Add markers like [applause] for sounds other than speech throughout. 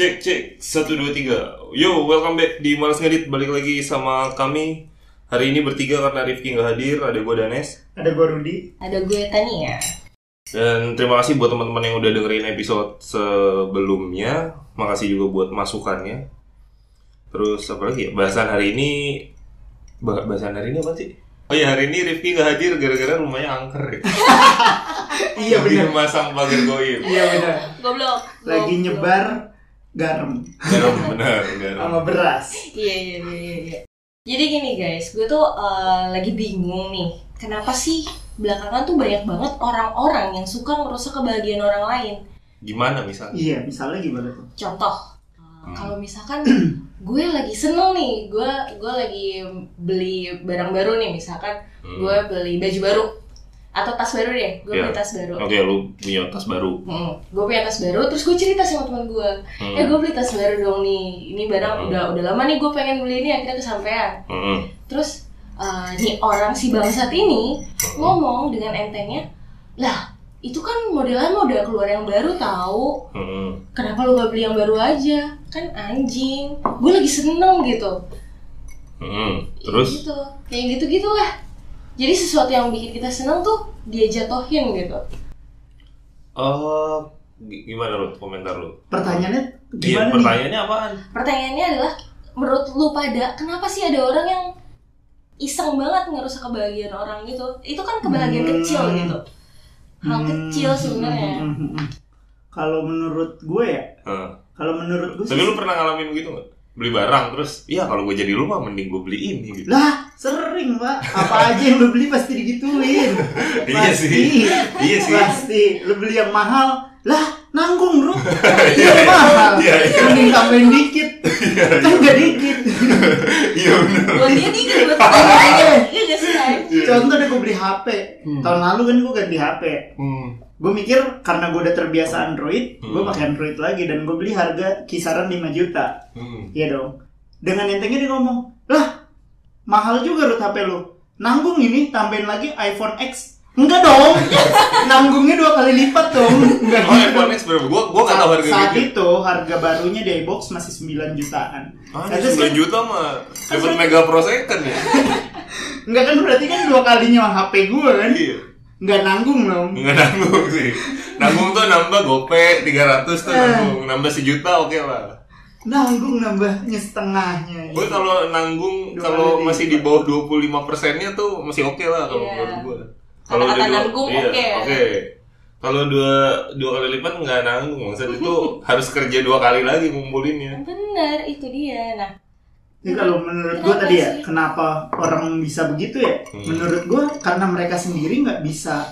Cek cek satu dua tiga. Yo welcome back di Malas Ngedit balik lagi sama kami hari ini bertiga karena Rifki nggak hadir ada gue Danes Ada gua Rudi. Ada gue Tania. dan terima kasih buat teman-teman yang udah dengerin episode sebelumnya. Makasih juga buat masukannya. Terus apa lagi ya? Bahasan hari ini bah- bahasan hari ini apa sih? Oh ya hari ini Rifki nggak hadir gara-gara rumahnya angker ya. [laughs] Iya benar. masang pagar goib. Iya benar. Goblok. Lagi nyebar garam Garam benar, garam. sama beras. Iya iya iya iya. iya. Jadi gini guys, gue tuh eh, lagi bingung nih. Kenapa sih belakangan tuh banyak banget orang-orang yang suka ngerusak kebahagiaan orang lain? Gimana misalnya? Iya, misalnya gimana tuh? Contoh, Hmm. kalau misalkan gue lagi seneng nih, gue gue lagi beli barang baru nih, misalkan Hmm. gue beli baju baru atau tas baru deh, gue Iya. beli tas baru. Oke, lu punya tas baru. Hmm, gue punya tas baru, terus gue cerita sama teman gue, Hmm. eh gue beli tas baru dong nih, ini barang Hmm. udah udah lama nih gue pengen beli ini akhirnya kesampaian. Hmm. Terus eh, nih orang si bangsat ini ngomong dengan entengnya, lah itu kan modelan mau udah keluar yang baru tahu, Hmm. kenapa lu gak beli yang baru aja? Kan anjing, gue lagi seneng gitu. Hmm. Terus? gitu, kayak gitu gitulah. Jadi sesuatu yang bikin kita seneng tuh dia jatohin gitu. Oh, gi- gimana lu komentar lu? Pertanyaannya Iya, gimana nih? pertanyaannya apaan? Pertanyaannya adalah, menurut lu pada kenapa sih ada orang yang iseng banget ngerusak kebahagiaan orang gitu? Itu kan kebahagiaan Hmm. kecil gitu. Hal Hmm, kecil sebenarnya. hmm, hmm, hmm. Kalau menurut gue ya, Heeh. kalau menurut gue Tapi sih- lu pernah ngalamin gitu nggak? Beli barang terus, iya kalau gue jadi lu mah mending gue beli ini gitu. lah sering pak, apa aja yang lu beli pasti digituin. [laughs] Iya Pasti. sih. Iya sih. Pasti. Lu beli yang mahal, lah nanggung bro. [laughs] Iya, Iya mahal. iya, iya. Mending tambahin dikit. [laughs] Kan gak dikit. Iya benar. Buat dia dikit buat Iya. Iya sih? Ay? Contoh deh gue beli HP. Hmm. Tahun lalu kan gue ganti HP. Hmm. Gue mikir karena gue udah terbiasa Android, gue Hmm. pakai Android lagi dan gue beli harga kisaran 5 juta. Hmm. Iya dong. Dengan entengnya dia ngomong, lah mahal juga Rut HP lu. Nanggung ini tambahin lagi iPhone X. Enggak dong. [laughs] Nanggungnya dua kali lipat dong. Enggak Oh, gitu iPhone. X berapa? Gua gua nggak tahu harga saat gitu. itu harga barunya di iBox masih 9 jutaan. Ah, Nah, terus 9 kan- juta mah dapat mega pro second ya. [laughs] Enggak kan berarti kan dua kalinya HP gue kan. Iya. Enggak nanggung dong. Nggak nanggung sih. Nanggung tuh nambah gope 300 tuh Eh. nanggung. Nambah sejuta oke lah. Nanggung nambahnya setengahnya. Gue kalau nanggung kalau masih di bawah 25 persennya tuh masih oke lah kalau Iya. menurut gue. Kalau udah nanggung iya, oke ya. Oke. Kalau dua dua kali lipat nggak nanggung, maksud itu [laughs] harus kerja dua kali lagi ngumpulinnya. Bener, itu dia. Nah, Jadi kalau menurut gue tadi ya, sih? kenapa orang bisa begitu ya? Hmm. Menurut gue karena mereka sendiri nggak bisa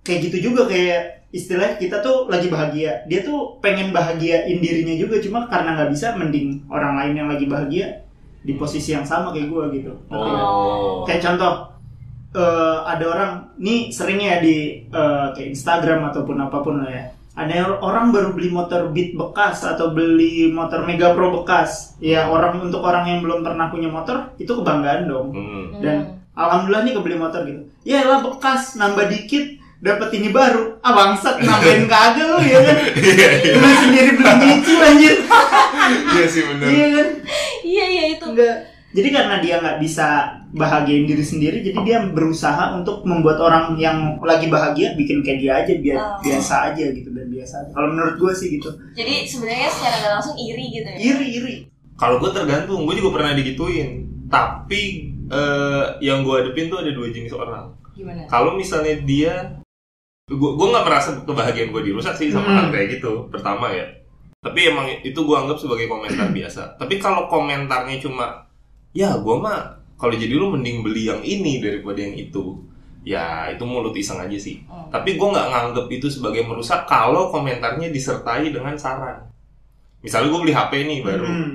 kayak gitu juga kayak istilah kita tuh lagi bahagia, dia tuh pengen bahagiain dirinya juga cuma karena nggak bisa, mending orang lain yang lagi bahagia di posisi yang sama kayak gue gitu. Oh. Kayak contoh eh, ada orang nih sering ya di eh, kayak Instagram ataupun apa pun lah ya. Ada yang orang baru beli motor Beat bekas atau beli motor Mega Pro bekas. Ya orang untuk orang yang belum pernah punya motor itu kebanggaan dong. Hmm. Dan alhamdulillah nih kebeli motor gitu. Ya lah bekas nambah dikit dapat ini baru. Ah bangsat nambahin kagak lu ya kan. [laughs] Iya, iya. Lu sendiri beli nyicil anjir. [laughs] Iya sih benar. Iya kan? iya iya itu. Enggak. Jadi karena dia nggak bisa bahagiain diri sendiri, jadi dia berusaha untuk membuat orang yang lagi bahagia bikin kayak dia aja biar Oh. biasa aja gitu dan biasa. aja. Kalau menurut gue sih gitu. Jadi sebenarnya secara nggak langsung iri gitu ya. Iri iri. Kalau gue tergantung, gue juga pernah digituin. Tapi eh, yang gue hadepin tuh ada dua jenis orang. Gimana? Kalau misalnya dia, gue gue nggak merasa kebahagiaan gue dirusak sih sama Hmm. hal kayak gitu. Pertama ya. Tapi emang itu gue anggap sebagai komentar biasa. Tapi kalau komentarnya cuma, ya gue mah kalau jadi lu mending beli yang ini daripada yang itu. Ya itu mulut iseng aja sih. Hmm. Tapi gue nggak nganggep itu sebagai merusak kalau komentarnya disertai dengan saran. Misalnya gue beli HP nih baru, Hmm.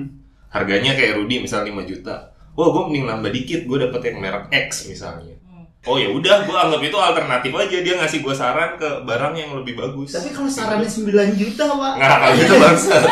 harganya kayak Rudy misalnya 5 juta. Wah gue mending nambah dikit, gue dapet yang merek X misalnya. Hmm. Oh ya udah, gue anggap itu alternatif aja. Dia ngasih gue saran ke barang yang lebih bagus. Tapi kalau sarannya 9 juta, Pak. nggak kalau itu bangsa. [laughs]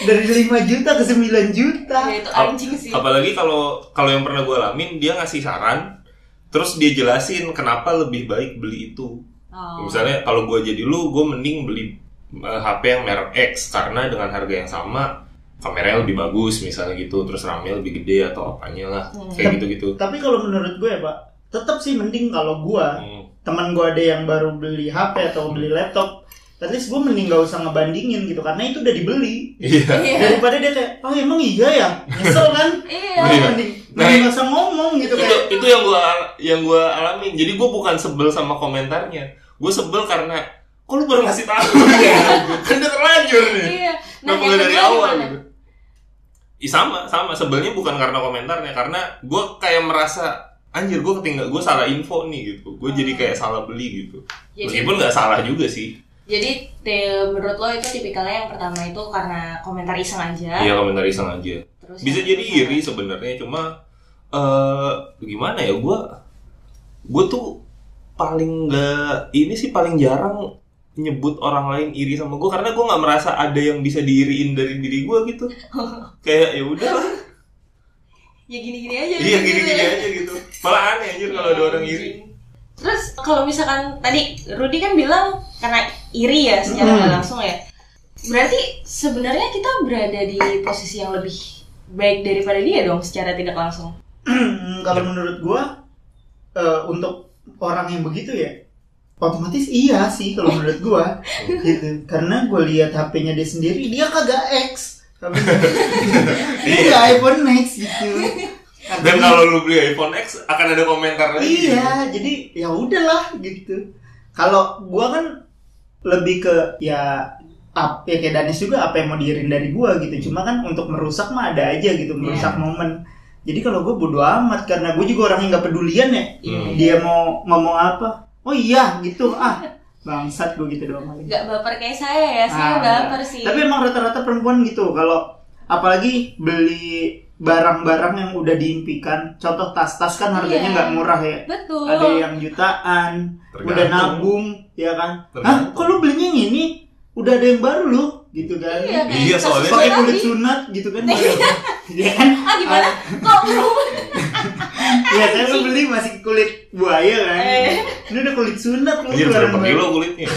Dari 5 juta ke 9 juta. Ya, itu anjing sih. Apalagi kalau kalau yang pernah gue alamin, dia ngasih saran, terus dia jelasin kenapa lebih baik beli itu. Oh. Misalnya kalau gue jadi lu, gue mending beli eh, HP yang merek X karena dengan harga yang sama kameranya lebih bagus misalnya gitu terus RAM-nya lebih gede atau apanya lah Hmm. kayak gitu-gitu Tapi kalau menurut gue ya pak, tetap sih mending kalau gue Hmm. teman gue ada yang baru beli HP atau beli laptop, at least gue mending gak usah ngebandingin gitu karena itu udah dibeli iya Iya. daripada dia kayak oh emang iya ya nyesel kan Iya. Iya. mending Nah, mending gak usah ngomong gitu itu kayak itu yang gua yang gua alamin jadi gua bukan sebel sama komentarnya gue sebel karena kok lu baru ngasih tahu [laughs] ya kan udah terlanjur nih Iya. Nah, nggak dari awal gimana? gitu? Ih, sama, sama. Sebelnya bukan karena komentarnya, karena gue kayak merasa anjir gue ketinggal, gue salah info nih gitu. Gue jadi kayak salah beli gitu. Jadi, Meskipun nggak salah juga sih. Jadi te- menurut lo itu tipikalnya yang pertama itu karena komentar iseng aja. Iya komentar iseng aja. Terus Bisa jadi iri sebenarnya, cuma eh gimana ya gue, gue tuh paling nggak ini sih paling jarang nyebut orang lain iri sama gue karena gue nggak merasa ada yang bisa diiriin dari diri gue gitu [laughs] kayak ya udah lah Ya gini-gini aja. Iya gitu gini-gini ya. aja gitu. Malah aneh anjir kalau ada orang iri. Terus kalau misalkan tadi Rudi kan bilang karena iri ya secara Hmm. langsung ya. Berarti sebenarnya kita berada di posisi yang lebih baik daripada dia dong secara tidak langsung. [clears throat] Kalau menurut gue eh, untuk orang yang begitu ya otomatis iya sih kalau menurut gue [laughs] gitu karena gue lihat HP-nya dia sendiri dia kagak X dia [laughs] nggak iPhone X gitu Dan kalau lu beli iPhone X akan ada komentar lagi. iya jadi ya udahlah gitu kalau gua kan lebih ke ya up ya kayak Danis juga apa yang mau diirin dari gua gitu cuma kan untuk merusak mah ada aja gitu merusak momen jadi kalau gue bodo amat karena gue juga orang yang nggak pedulian ya Hmm. dia mau ngomong apa oh iya gitu ah bangsat gue gitu doang paling. Gak baper kayak saya ya, saya Ah, baper sih. tapi emang rata-rata perempuan gitu kalau apalagi beli barang-barang yang udah diimpikan contoh tas-tas kan harganya Iya. nggak murah ya Betul. ada yang jutaan Tergantung. udah nabung ya kan? Hah? Kok lu belinya yang ini? Udah ada yang baru lu? Gitu kan? Iya, kayak Iya, soalnya- pakai kulit sunat gitu kan? Iya. Kan? [laughs] Ah gimana? Kok [laughs] ya saya lu beli masih kulit buaya kan? Eh. ini udah kulit sunat lu Anjir keluaran berapa baru. kilo kulitnya?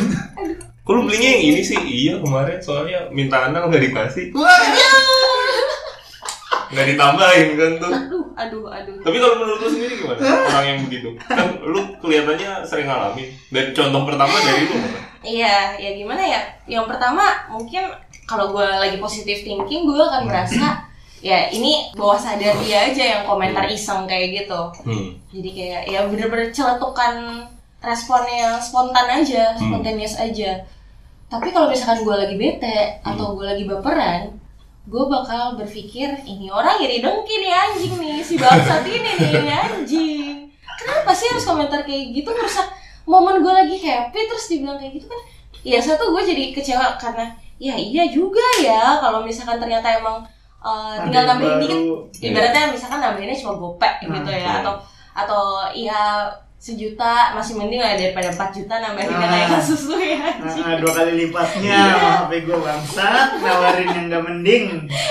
Kok lu belinya yang ini sih? Iya kemarin soalnya minta anak nggak dikasih. Nggak ditambahin kan tuh. Aduh, aduh, aduh. Tapi kalau menurut lu sendiri gimana? Orang yang begitu. Kan lu kelihatannya sering ngalamin. Dan contoh pertama dari lu mana? Iya, ya gimana ya? Yang pertama mungkin kalau gue lagi positive thinking, gue akan merasa ya ini bawah sadar dia aja yang komentar iseng kayak gitu. Hmm. Jadi kayak ya bener-bener celetukan responnya spontan aja, Hmm. spontaneous aja. Tapi kalau misalkan gue lagi bete atau gue lagi baperan, gue bakal berpikir ini orang iri dengki nih anjing nih si bangsat ini nih ini anjing. Kenapa sih harus komentar kayak gitu merusak momen gue lagi happy terus dibilang kayak gitu kan? Ya satu gue jadi kecewa karena ya iya juga ya kalau misalkan ternyata emang uh, tinggal nambahin dikit ibaratnya misalkan nambahinnya cuma gopek Nah, gitu iya. ya atau atau ya sejuta masih mending lah daripada 4 juta nambahinnya Ah. kayak kasus lu ya. Anjing. Ah, dua kali lipatnya. Sama HP gue bangsat. Nawarin yang gak mending.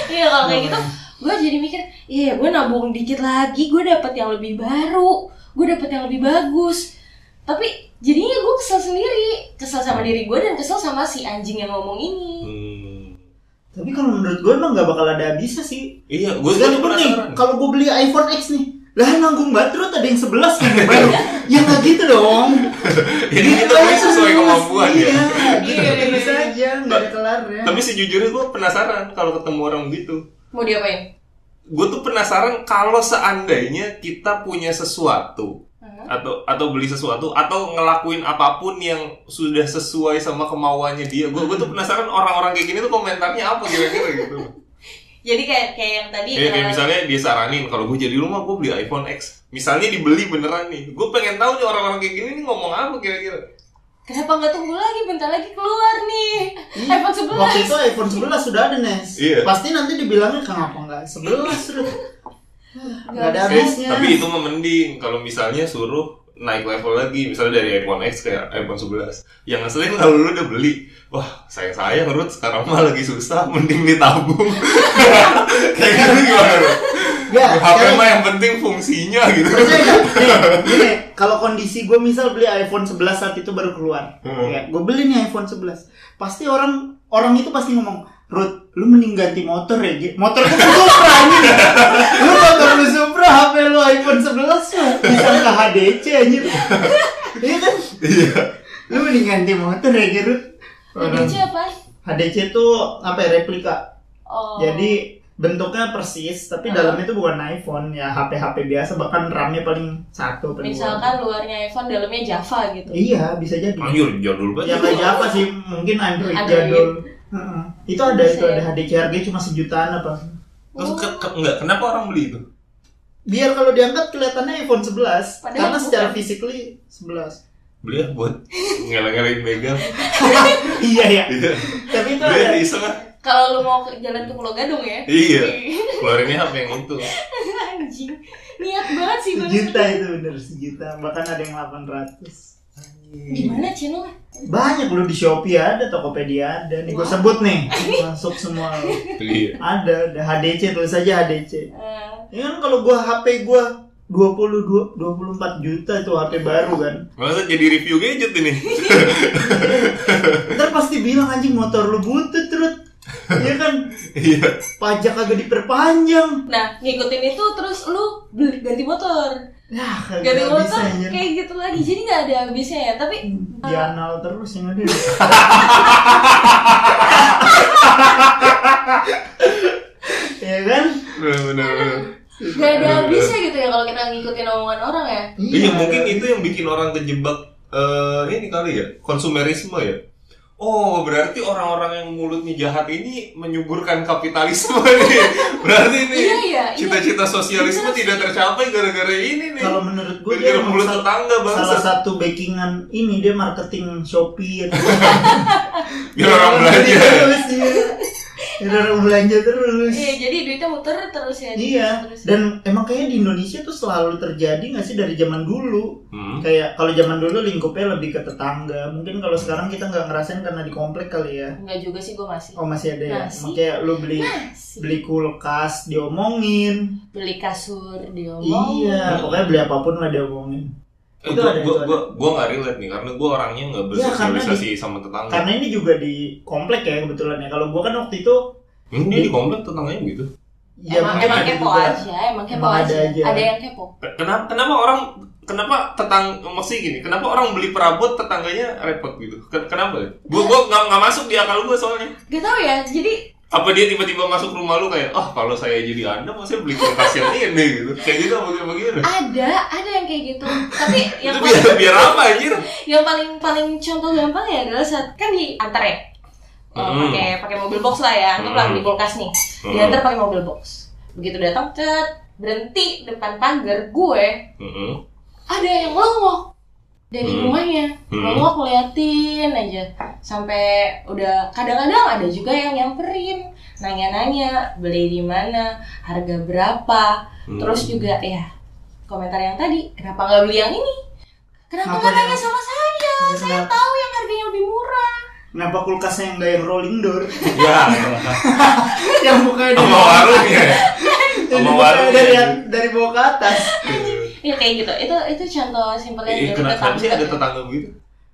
Iya kalau kayak gitu gue jadi mikir iya gue nabung dikit lagi gue dapet yang lebih baru gue dapet yang lebih bagus. Tapi jadinya gue kesel sendiri. Kesel sama diri gue dan kesel sama si anjing yang ngomong ini. Hmm. tapi kalau menurut gue emang gak bakal ada habisnya sih. Iya, gue nih, penasaran. kalau gue beli iPhone X nih, lah nanggung baterut ada yang 11 kan yang baru. ya nggak gitu dong. Jadi kita beli sesuai kemampuan iya, ya. [laughs] gitu Iya, iya, bisa iya. aja, nggak ada kelarnya. Tapi sejujurnya gue penasaran kalau ketemu orang gitu. mau diapain Gue tuh penasaran kalau seandainya kita punya sesuatu Hmm. atau atau beli sesuatu atau ngelakuin apa pun yang sudah sesuai sama kemauannya dia. Gue gue tuh penasaran orang-orang kayak gini tuh komentarnya apa kira-kira gitu. Jadi kayak kayak yang tadi Ya, kayak eh, misalnya dia saranin kalau gue jadi rumah gue beli iPhone X. Misalnya dibeli beneran nih. Gue pengen tahu nih orang-orang kayak gini nih ngomong apa kira-kira. kenapa nggak tunggu lagi bentar lagi keluar nih iPhone 11 Waktu itu iPhone 11 sudah ada Nes. Iya. Pasti nanti dibilangnya kenapa nggak 11 terus. [laughs] Nggak ada habisnya. Tapi itu mah mending kalau misalnya suruh naik level lagi misalnya dari iPhone X ke iPhone 11 yang ngeselin kalau lu udah beli wah sayang sayang Ruth sekarang mah lagi susah mending ditabung [laughs] kayak gitu gimana Ruth? Nggak, HP sekarang- mah yang penting fungsinya gitu. [laughs] Nih, gini, kalau kondisi gue misal beli iPhone 11 saat itu baru keluar, Hmm. ya, gue beli nih iPhone 11, pasti orang orang itu pasti ngomong, Ruth, lu mending ganti motor ya, Ji. motor gue Supra ini, lu motor lu Supra, HP lu iPhone 11 mah bisa ke HDC anjir, iya kan? Iya. Lu mending ganti motor ya. Orang- HDC apa? HDC itu apa ya, replika, Oh. jadi bentuknya persis, tapi Hmm. dalamnya itu bukan iPhone ya HP-HP biasa, bahkan RAM-nya paling satu paling dua. misalkan luarnya iPhone dalamnya Java gitu. Iya, bisa jadi. Anjir, jadul Ya banget. kayak apa sih? Mungkin Android, Android. jadul. Heeh. Itu ada Bisa itu ya? ada HDC harganya cuma sejutaan apa? Terus ke, ke- enggak, kenapa orang beli itu? Biar kalau diangkat kelihatannya iPhone 11 Padahal karena bukan. secara physically 11. Beli ya buat ngeleng-ngeleng begal. [laughs] iya ya. Iya. Tapi itu Beli ada iseng. Kalau lu mau ke- jalan ke Pulau Gadung ya. Iya. [laughs] Keluarinnya HP yang itu. Anjing. Niat banget sih sejuta itu bener sejuta. Bahkan ada yang 800. Gimana channel? Banyak lu di Shopee ada, Tokopedia ada. Nih gue sebut nih. [laughs] Masuk semua. Iya. Ada, ada HDC tulis saja HDC. Eh, Ya kan kalau gua HP gua 22 24 juta itu HP baru kan. Masa jadi review gadget ini? [laughs] Ntar pasti bilang anjing motor lu butut terus. Iya kan? Iya. Pajak kagak diperpanjang. Nah, ngikutin itu terus lu beli ganti motor. Ya, Ganti kagak bisa anjir. kayak gitu lagi. Jadi nggak ada habisnya ya. Tapi Janal terus yang ada. ya [laughs] kan? Benar-benar. nggak ada habisnya gitu ya kalau kita ngikutin omongan orang ya. Iya, mungkin itu yang bikin orang kejebak eh ini kali ya, konsumerisme ya. Oh, berarti orang-orang yang mulutnya jahat ini menyuburkan kapitalisme [laughs] nih. Berarti ini Iya, iya, iya. cita-cita sosialisme Bener tidak tercapai gara-gara ini nih. Kalau menurut gua Gara-gara dia mulut tetangga salah bangsa. satu backingan ini dia marketing Shopee atau [laughs] Biar orang belanja. Orang belanja terus. Iya, jadi duitnya muter terus ya. Iya, Terus. dan emang kayaknya di Indonesia tuh selalu terjadi nggak sih dari zaman dulu. Hmm. Kayak kalau zaman dulu lingkupnya lebih ke tetangga. Mungkin kalau sekarang kita nggak ngerasain karena di komplek kali ya. Enggak juga sih gue masih. Oh masih ada ya. Masih. Makanya lu beli Masih. beli kulkas diomongin. Beli kasur diomong. Iya, pokoknya beli apa pun lah diomongin. Itu Itu ada, gue itu gue gue nggak relate nih karena gue orangnya nggak Iya, bersosialisasi sama tetangga. Karena ini juga di komplek ya kebetulan ya. Kalau gua kan waktu itu Hmm, dia di komplek tetangganya gitu. ya emang emang kepo juga. aja, emang kepo Emang ada aja. aja. Ada yang kepo. Kenapa kenapa orang kenapa tetang maksudnya gini kenapa orang beli perabot tetangganya repot gitu Ken- kenapa ya gue gue nggak nggak masuk di akal gue soalnya Gak tau ya, jadi apa dia tiba-tiba masuk rumah lu kayak oh kalau saya jadi anda maksudnya beli kulkas yang ini gitu kayak gitu apa gimana ada, ada yang kayak gitu. Tapi [laughs] yang itu biar paling, biar apa anjir yang paling paling contoh gampang ya adalah saat kan diantar ya. Eh, Hmm. pakai pakai mobil box lah ya, anggaplah Hmm. beli kulkas nih. Hmm. Diantar pakai mobil box. Begitu datang, cet, berhenti depan pagar gue, Heeh. ada yang ngelongok dari Hmm. rumahnya Hmm. ngelongok ngeliatin aja sampai udah kadang-kadang ada juga yang nyamperin nanya-nanya beli di mana harga berapa Hmm. terus juga ya komentar yang tadi kenapa nggak beli yang ini kenapa Apa nggak nanya yang- sama saya Ya, saya kenapa, tahu yang harganya lebih murah kenapa kulkasnya yang nggak yang rolling door? ya [laughs] yang dari ya. [laughs] yang sama dibukanya warungnya. dari dari bawah ke atas. [laughs] ya kayak gitu itu itu contoh simpelnya dari kenapa kenapa sih ada tetangga. tetangga begitu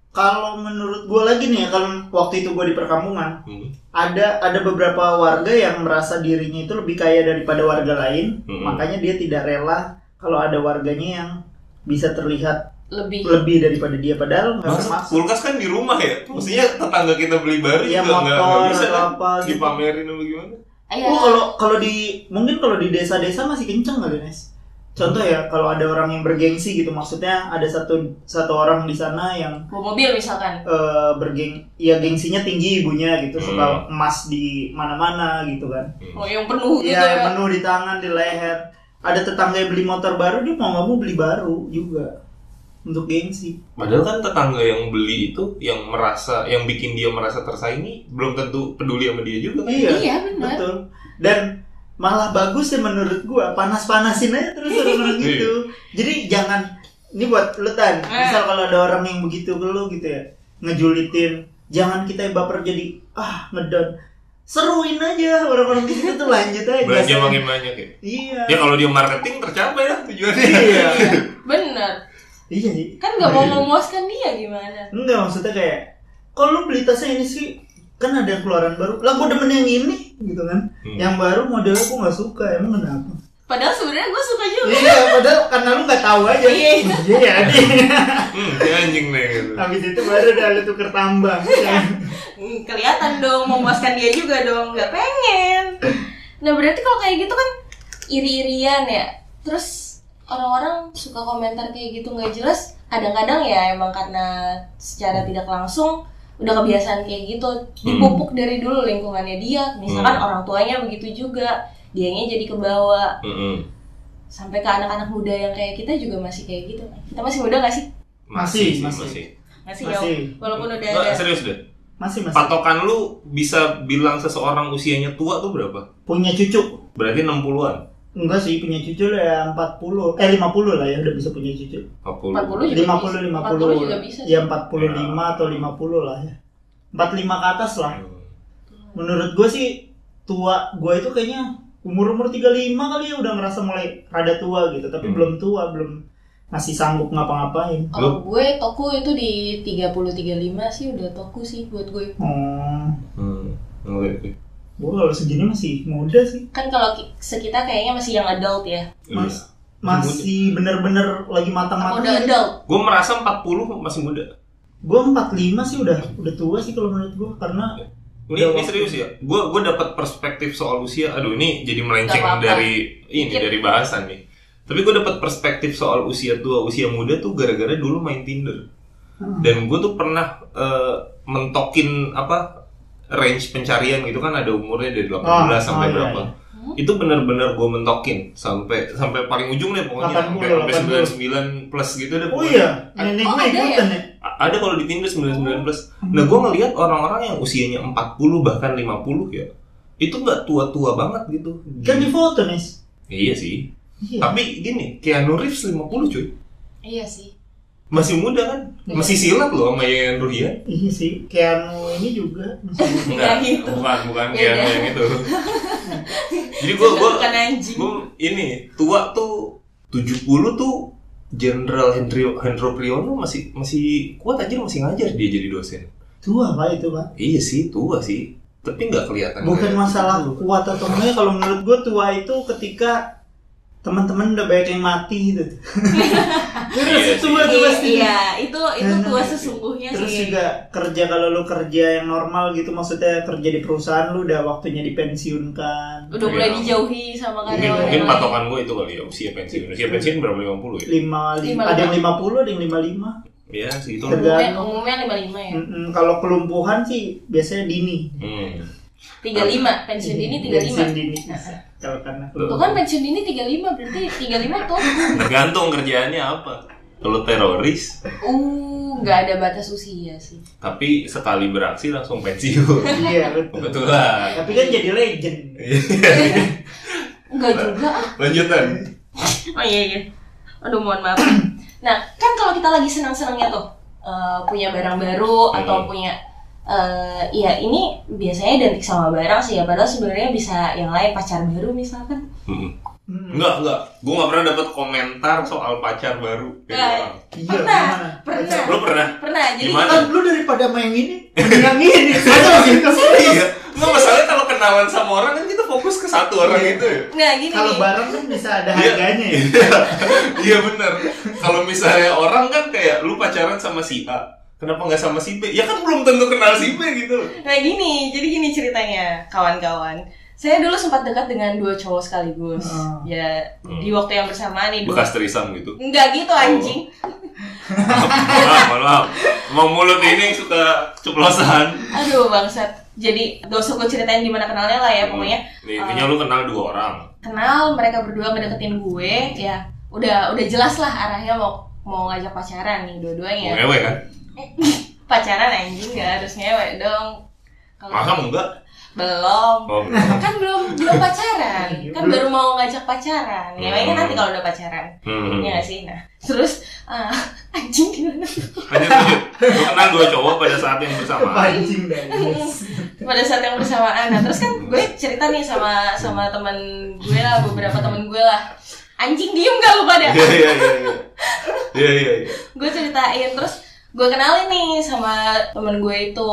Kalau menurut gue lagi nih, ya, kalau waktu itu gue di perkampungan, Hmm. ada ada beberapa warga yang merasa dirinya itu lebih kaya daripada warga lain, Hmm. makanya dia tidak rela kalau ada warganya yang bisa terlihat lebih lebih daripada dia padahal nggak bermaksud. kulkas kan di rumah ya maksudnya tetangga kita beli baru Ya juga nggak bisa kan apa gitu. dipamerin apa gimana Iya. Oh kalau kalau di mungkin kalau di desa-desa masih kenceng kali Nes. Contoh ya kalau ada orang yang bergengsi gitu maksudnya ada satu satu orang di sana yang bawa mobil misalkan eh, bergeng ya gengsinya tinggi ibunya gitu suka Hmm. emas di mana-mana gitu kan. oh yang penuh gitu Iya ya yang penuh di tangan di leher. Ada tetangga yang beli motor baru dia mau nggak mau beli baru juga untuk gengsi. Padahal kan tetangga yang beli itu yang merasa yang bikin dia merasa tersaingi belum tentu peduli sama dia juga kan. Iya, Iya, benar. betul. Dan malah bagus ya menurut gua panas-panasin aja terus orang-orang Iya. gitu. Jadi jangan ini buat lu tan. Eh. Misal kalau ada orang yang begitu ke lu gitu ya, ngejulitin, jangan kita yang baper jadi ah ngedown. seruin aja orang-orang di situ tuh lanjut aja. belanja makin banyak ya Iya. ya kalau dia marketing tercapai lah tujuannya Iya. [laughs] Bener. Iya sih. Kan nggak mau memuaskan dia gimana? Enggak maksudnya kayak kalau lu beli tasnya ini sih kan ada keluaran baru. Lah gue demen yang ini gitu kan. Hmm. yang baru modelnya gue nggak suka emang kenapa? Padahal sebenarnya gue suka juga. iya padahal karena lu nggak tahu aja. Iya. iya ya nih hmm, dia anjing deh gitu. Habis itu baru udah lu tuker tambang. Ya. Hmm, kelihatan dong memuaskan dia juga dong nggak pengen. Nah berarti kalau kayak gitu kan iri-irian ya. Terus orang-orang suka komentar kayak gitu nggak jelas. Kadang-kadang ya emang karena secara tidak langsung udah kebiasaan kayak gitu. Dipupuk dari dulu lingkungannya dia. Misalkan Hmm. orang tuanya begitu juga. Dianya jadi kebawa. Mm-mm. sampai ke anak-anak muda yang kayak kita juga masih kayak gitu. Kita masih muda gak sih? Masih, sih, masih. masih, Masih. ya walaupun udah Nggak, ada serius deh? Masih masih. Patokan lu bisa bilang seseorang usianya tua tuh berapa? Punya cucu. Berarti 60-an enggak sih punya cucu lah ya 40 eh 50 lah ya udah bisa punya cucu 40 40 juga 50 bisa. 50 40 juga bisa sih. ya 45 atau 50 lah ya 45 ke atas lah Hmm. menurut gue sih tua gue itu kayaknya umur umur 35 kali ya udah ngerasa mulai rada tua gitu tapi Hmm. belum tua belum masih sanggup ngapa-ngapain Kalau gue toku itu di 30 35 sih udah toku sih buat gue. oh Hmm. Oke, oke. Gue kalau segini masih muda sih Kan kalau ki- sekitar kayaknya masih yang adult ya. Mas- Iya. masih bener-bener lagi Udah matang-matang adult. Gue merasa 40 masih muda. gue 45 sih udah udah tua sih kalau menurut gue karena Ini, Udah ini serius ya. Gue gue dapat perspektif soal usia. Aduh, ini jadi melenceng apa-apa. dari ini Dikit. dari bahasan nih. Tapi gue dapat perspektif soal usia tua, usia muda tuh gara-gara dulu main Tinder. Hmm. Dan gue tuh pernah eh, mentokin apa range pencarian gitu kan ada umurnya dari 18 Oh, sampai oh, iya, berapa. iya. Itu bener-bener gue mentokin sampai sampai paling ujung deh pokoknya 80, sampai sampai 99 plus gitu deh. oh pokoknya. iya nenek Oh, gue ada ya A- ada kalau di Tinder 99 plus. Nah, gue ngelihat orang-orang yang usianya 40 bahkan 50 ya. Itu nggak tua-tua banget gitu. kan di foto nih Iya sih. iya Tapi gini, Keanu Reeves 50 cuy. Iya sih. Masih muda kan? Masih silat loh sama Yayan Ruhian. iya sih Keanu ini juga masih muda. Nggak gitu. bukan bukan Beda. Keanu yang itu. [laughs] Jadi gue gue bukan anjing. gue ini tua tuh 70 tuh Jenderal Hendro Hendro Priyono masih masih kuat aja masih ngajar dia jadi dosen. tua pak itu pak Iya sih, tua sih. Tapi nggak kelihatan. bukan kayak- masalah kuat atau enggak kalau menurut gue tua itu ketika teman-teman udah banyak yang mati gitu [laughs] Iya tua tuh pasti Iya, itu itu Nah, tua sesungguhnya terus sih. juga kerja kalau lu kerja yang normal gitu maksudnya kerja di perusahaan lu udah waktunya dipensiunkan Udah mulai Iya. dijauhi sama Mungkin karyawan mungkin yang lain. patokan gue itu kali ya usia pensiun. Usia pensiun berapa 50 ya? lima, Lima, ada yang lima. 50 ada yang 55 Iya segitu. Tergantung. Umumnya, umumnya 55 ya. Mm-mm, kalau kelumpuhan sih biasanya dini Hmm. 35, pensiun dini Pensiun 35. dini kalau karena Tuh kan pensiun dini 35, berarti 35 tuh. Tergantung kerjaannya apa. Kalau teroris, Uh, nggak ada batas usia sih. tapi sekali beraksi langsung pensiun. [laughs] iya betul Kebetulan. tapi kan jadi legend [laughs] Enggak juga ah. Lanjutan. Oh iya iya. Aduh mohon maaf. Nah, kan kalau kita lagi senang-senangnya tuh eh, punya barang baru atau Hmm. punya eh ya ini biasanya identik sama barang sih ya padahal sebenarnya bisa yang lain pacar baru misalkan. Hmm. Hmm. Enggak, enggak. Gue gak pernah dapat komentar soal pacar baru Eh. orang. iya Pernah, gimana? pernah. Lo pernah? Pernah jadi Gimana? kan lu daripada main ini [laughs] yang ini ada gitu Iya. Enggak masalahnya kalau kenalan sama orang kan kita fokus ke satu orang Iya. itu ya. nggak gini kalau barang kan bisa ada Iya. harganya ya Iya, [laughs] Iya bener. Kalau misalnya orang kan kayak lu pacaran sama si A, kenapa nggak sama si B? Ya kan belum tentu kenal si B gitu. Nah gini, jadi gini ceritanya kawan-kawan. Saya dulu sempat dekat dengan dua cowok sekaligus. Oh. Ya Hmm. di waktu yang bersamaan nih. dua- Bekas terisam gitu. Enggak gitu anjing. maaf, mohon maaf. Mau mulut ini suka ceplosan. Aduh bangsat. Jadi gak usah gue ceritain gimana kenalnya lah ya pokoknya. Nih, intinya lu kenal dua orang. Kenal mereka berdua ngedeketin gue ya. Udah udah jelas lah arahnya mau mau ngajak pacaran nih Mau dua-duanya. ngewe kan? Pacaran anjing gak harus ngewe dong. Kalau Masa enggak? belum Oh, belum. kan belum belum pacaran kan Belum. baru mau ngajak pacaran ya Hmm. kan nanti kalau udah pacaran Hmm. ya nggak sih nah terus ah, [laughs] anjing gimana Lanjut, lanjut. Lu kenal dua cowok pada saat yang bersamaan. Pancing dah. [laughs] pada saat yang bersamaan nah terus kan gue cerita nih sama sama teman gue lah beberapa teman gue lah anjing diem gak lu pada Iya, iya, iya. iya. Iya, iya, iya. gue ceritain terus gue kenalin nih sama temen gue itu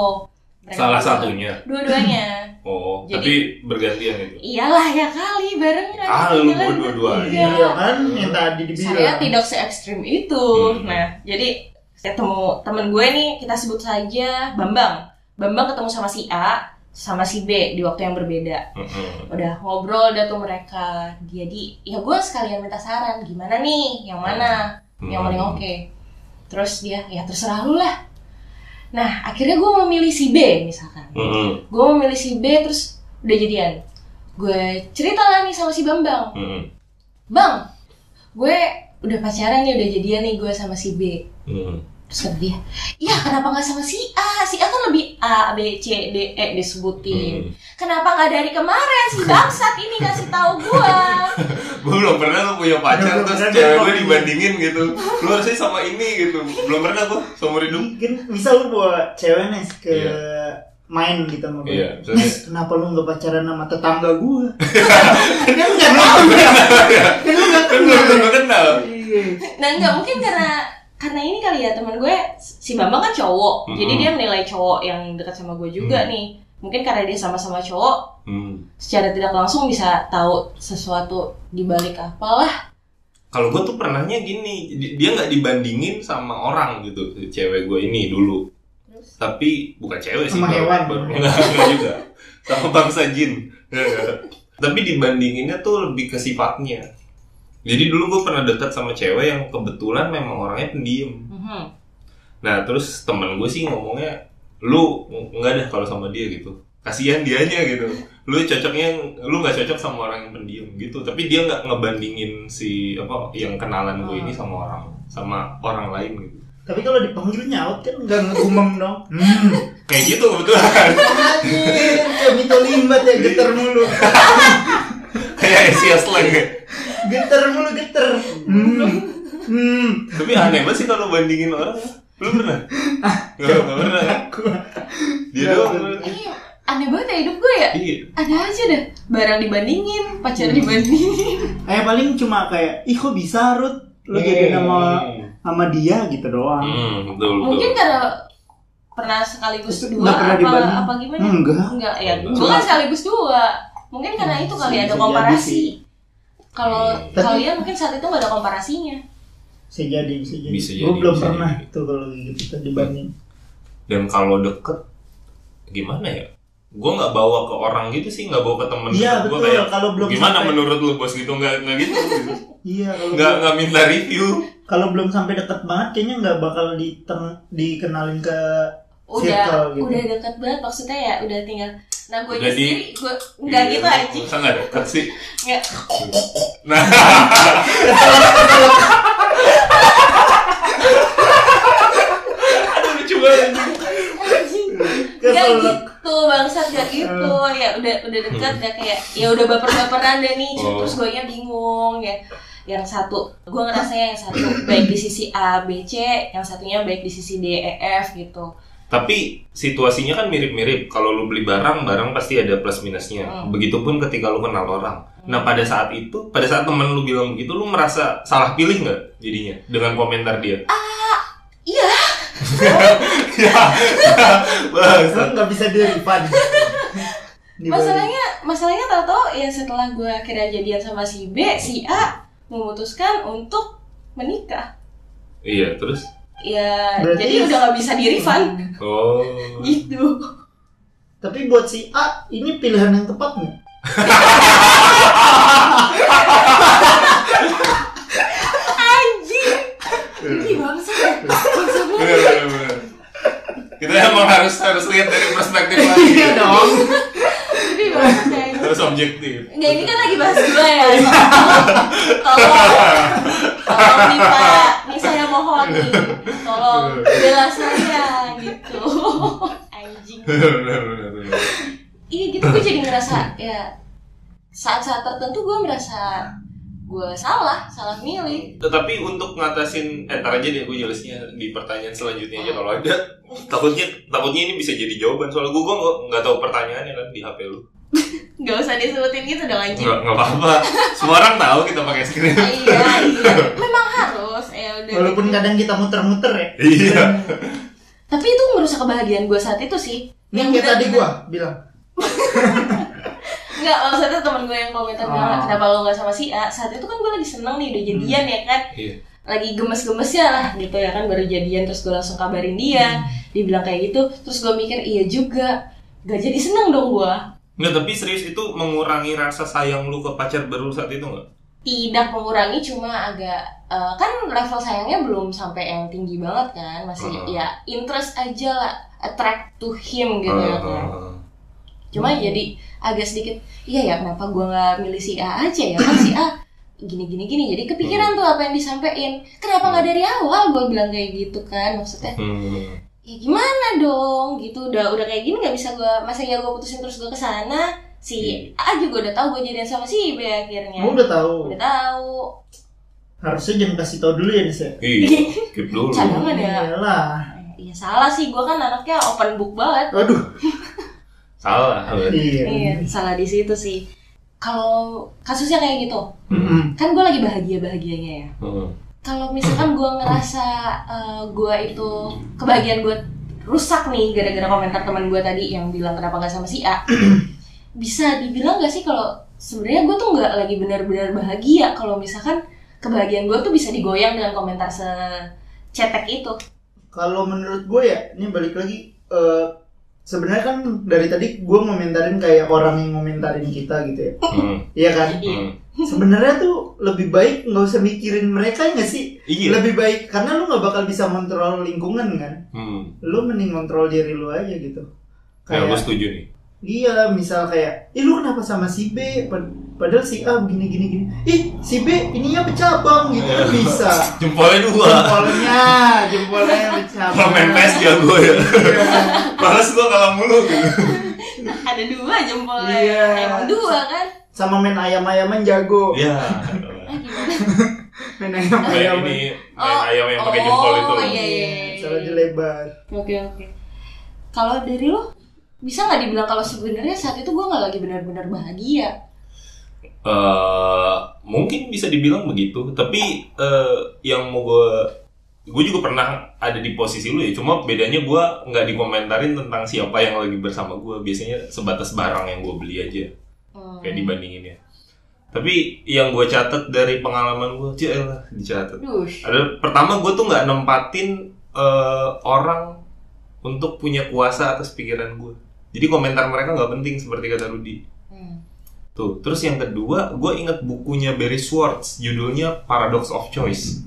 Mereka Salah berdua. satunya. dua-duanya [laughs] Oh, Jadi- tapi bergantian itu. iyalah ya kali barengan Ah, lu Jalan dua-duanya. Iya. Iya kan yang tadi dibilang. saya tidak se ekstrim itu Hmm. nah jadi ketemu temen gue nih kita sebut saja Bambang Bambang ketemu sama si A sama si B di waktu yang berbeda Mm-mm. udah ngobrol dah tuh mereka jadi ya gue sekalian minta saran gimana nih yang mana yang paling Hmm. oke terus dia ya terserah lu lah nah akhirnya gue memilih si B misalkan Mm-mm. gue memilih si B terus udah jadian gue cerita lah nih sama si Bambang Mm-mm. bang gue udah pacaran nih udah jadian nih gue sama si B Mm-mm. terus dia iya kenapa nggak sama si A si A kan lebih A B C D E disebutin Mm. kenapa nggak dari kemarin si bangsat ini kasih tahu gue [laughs] Gue belum pernah lu punya pacar Belum terus cewek dia gue dibandingin gitu. Lu harusnya sama ini gitu. Belum pernah gue seumur hidup. Mungkin misal lu bawa cewek nih ke Iya. main gitu sama gue. Iya, Nes, kenapa lu nggak pacaran sama tetangga gue? [laughs] kan lu nggak tahu ya. Kan lu nggak Kan kenal. kenal. Iya. nah nggak mungkin karena karena ini kali ya teman gue si Bambang kan cowok Mm-mm. jadi dia menilai cowok yang dekat sama gue juga Mm. nih mungkin karena dia sama-sama cowok Hmm. secara tidak langsung bisa tahu sesuatu di balik apalah Kalau gue tuh pernahnya gini, di- dia nggak dibandingin sama orang gitu, cewek gue ini dulu. terus Tapi bukan cewek sih, Sama baru- hewan. baru- [laughs] enggak, enggak juga. Sama bangsa jin. [laughs] Tapi dibandinginnya tuh lebih ke sifatnya. Jadi dulu gue pernah dekat sama cewek yang kebetulan memang orangnya pendiam. mhm. Nah terus temen gue sih ngomongnya, lu nggak deh kalau sama dia gitu. Kasihan dianya gitu. Lu cocoknya, lu nggak cocok sama orang yang pendiam gitu. Tapi dia nggak ngebandingin si apa yang kenalan gue ini sama orang sama orang lain gitu. Tapi kalau dipanggil nyaut kan nggak ngegumem dong. [laughs] Hmm. Kayak gitu kebetulan. Anjir, kayak Mito Limbat ya getar mulu. [laughs] Kayak Asia slang ya. Getar mulu getar. Hmm. Hmm. Tapi aneh banget sih kalau bandingin orang. Lu pernah? [laughs] Nggak pernah. kan? Dia doang. Iya, aneh banget ya hidup gue ya Iya. ada aja deh barang dibandingin pacar dibandingin [laughs] Eh paling cuma kayak, ih kok bisa Rut? Lu jadi nama sama dia gitu doang. Hmm, betul betul. mungkin karena pernah sekaligus dua pernah apa dibanding? apa gimana Enggak. enggak ya Enggak. gue kan sekaligus dua mungkin karena itu kali Bisa ada jadi komparasi sih. Kalau. Tapi- kalian mungkin saat itu nggak ada komparasinya Bisa jadi, bisa jadi. Bisa Gue jadi, belum bisa pernah jadi. tuh kalau gitu tuh dibanding. Dan kalau deket gimana ya? Gue nggak bawa ke orang gitu sih, nggak bawa ke temen Iya gua betul. kayak, Kalau belum gimana sampai, menurut lu bos gitu nggak nggak gitu, gitu. [laughs] Iya kalau nggak nggak minta review kalau belum sampai deket banget kayaknya nggak bakal diteng dikenalin ke udah Circle gitu. udah dekat banget maksudnya ya udah tinggal nah gue Udah di- sendiri gue nggak Iya, gitu aja masa nggak deket sih? Nggak. Nah. Aduh lucu banget. Gak gitu bangsat gak gitu. Ya udah udah dekat ya kayak ya udah baper-baperan deh nih. Oh. terus gue bingung ya. Yang satu gue ngerasanya yang satu baik di sisi A B C yang satunya baik di sisi D E F gitu tapi situasinya kan mirip-mirip. Kalau lu beli barang barang pasti ada plus minusnya. Hmm. begitupun ketika lu kenal orang. Nah pada saat itu pada saat temen lu bilang begitu lu merasa salah pilih nggak jadinya? Dengan komentar dia? Iya. [laughs] Ya. Bangsat. Kan nggak bisa di refund. Masalahnya masalahnya tau-tau ya setelah gue akhirnya jadian sama si B si A memutuskan untuk menikah. Iya terus ya Berarti- jadi udah gak bisa di refund oh. [laughs] Gitu Tapi buat si A ini pilihan yang tepat nggak? anjing. Ini bangsa ya. Kita emang harus harus lihat dari perspektif lain. Iya dong. ini bangsa ya. Harus objektif. Nggak, ini kan lagi bahas gue ya. Tolong, [laughs] tolong Nita, nih saya mohon nih, tolong bela saya gitu. [laughs] Anjing. Iya gitu gue jadi ngerasa ya saat-saat tertentu gue merasa gue salah salah milih Tetapi untuk ngatasin, eh ntar aja deh gue jelasnya di pertanyaan selanjutnya aja kalau ada. Takutnya takutnya ini bisa jadi jawaban soalnya gue gue nggak tahu pertanyaannya kan di HP lu. Nggak usah disebutin gitu dong anjing Nggak nggak apa-apa. Semua orang tahu kita pakai screen. iya iya [laughs] memang harus ya udah Walaupun kadang kita muter-muter ya. Iya. tapi itu merusak kebahagiaan gue saat itu sih Ini kayak tadi gua bilang. [laughs] Enggak, maksudnya temen gue yang komentar bilang Oh. kenapa lo gak sama si A Saat itu kan gue lagi seneng nih, udah jadian ya kan Iya. Lagi gemes-gemesnya lah gitu ya kan Baru jadian terus gue langsung kabarin dia Dia bilang kayak gitu, terus gue mikir iya juga Gak jadi seneng dong gue Nggak, tapi serius itu mengurangi rasa sayang lu ke pacar baru saat itu nggak? Tidak mengurangi, cuma agak eh, Kan level sayangnya belum sampai yang tinggi banget kan Masih Hmm. ya interest aja lah Attract to him gitu ya kan. Eh, Cuma jadi agak sedikit Iya ya kenapa gue gak milih si A aja ya? Kan si A gini gini gini jadi kepikiran tuh apa yang disampaikan. Kenapa nggak dari awal gue bilang kayak gitu kan maksudnya? Hmm. Ya gimana dong gitu udah udah kayak gini nggak bisa gue masa ya gue putusin terus gue ke sana si A juga udah tahu gue jadian sama si B akhirnya Gua udah tahu. udah tahu Harusnya jangan kasih tau dulu ya Nis ya. Iya, keep dulu. Cadangan ya Iyalah. Iya salah sih gue kan anaknya open book banget Waduh. [laughs] Salah. berarti. Iya. iya salah di situ sih kalau kasusnya kayak gitu Mm-mm. kan gue lagi bahagia bahagianya ya Hmm. Kalau misalkan gue ngerasa gue itu kebahagiaan gue rusak nih gara-gara komentar teman gue tadi yang bilang kenapa nggak sama si A [clears throat] bisa dibilang gak sih kalau sebenarnya gue tuh nggak lagi benar-benar bahagia kalau misalkan kebahagiaan gue tuh bisa digoyang dengan komentar secetek itu Kalau menurut gue ya, ini balik lagi. eh, Sebenarnya kan dari tadi gue ngomentarin kayak orang yang ngomentarin kita gitu ya. Hmm. Iya kan? Hmm. Sebenarnya tuh lebih baik nggak usah mikirin mereka nggak sih? Iya. Lebih baik karena lu nggak bakal bisa kontrol lingkungan kan. Hmm. Lu mending kontrol diri lu aja gitu. Ya, gue Kayak setuju nih. iya, misal kayak, ih lu kenapa sama si B? Pad- Padahal si A begini gini gini. Ih si B ininya bercabang gitu kan bisa. [laughs] Jempolnya dua. Jempolnya, jempolnya bercabang. Kalau main PES jago ya. Males gue kalah mulu gitu. ada dua jempolnya Iya. emang dua kan Sama main ayam-ayaman jago. Ya. ah, [laughs] Main Kayak ayam-ayaman. ini main Oh. ayam yang pakai jempol itu. Oh, iya, iya. Salah dilebar. Oke oke. Kalau dari lo bisa nggak dibilang kalau sebenarnya saat itu gue nggak lagi benar-benar bahagia? Eh mungkin bisa dibilang begitu. Tapi eh, yang mau gue gue juga pernah ada di posisi lu ya. Cuma bedanya gue nggak dikomentarin tentang siapa yang lagi bersama gue biasanya sebatas barang yang gue beli aja. Hmm. kayak dibandingin ya. Tapi yang gue catat dari pengalaman gue cil lah dicatat. Ada pertama gue tuh nggak nempatin eh, orang untuk punya kuasa atas pikiran gue jadi komentar mereka nggak penting seperti kata Rudi. Tuh, terus yang kedua, gue inget bukunya Barry Schwartz, judulnya Paradox of Choice.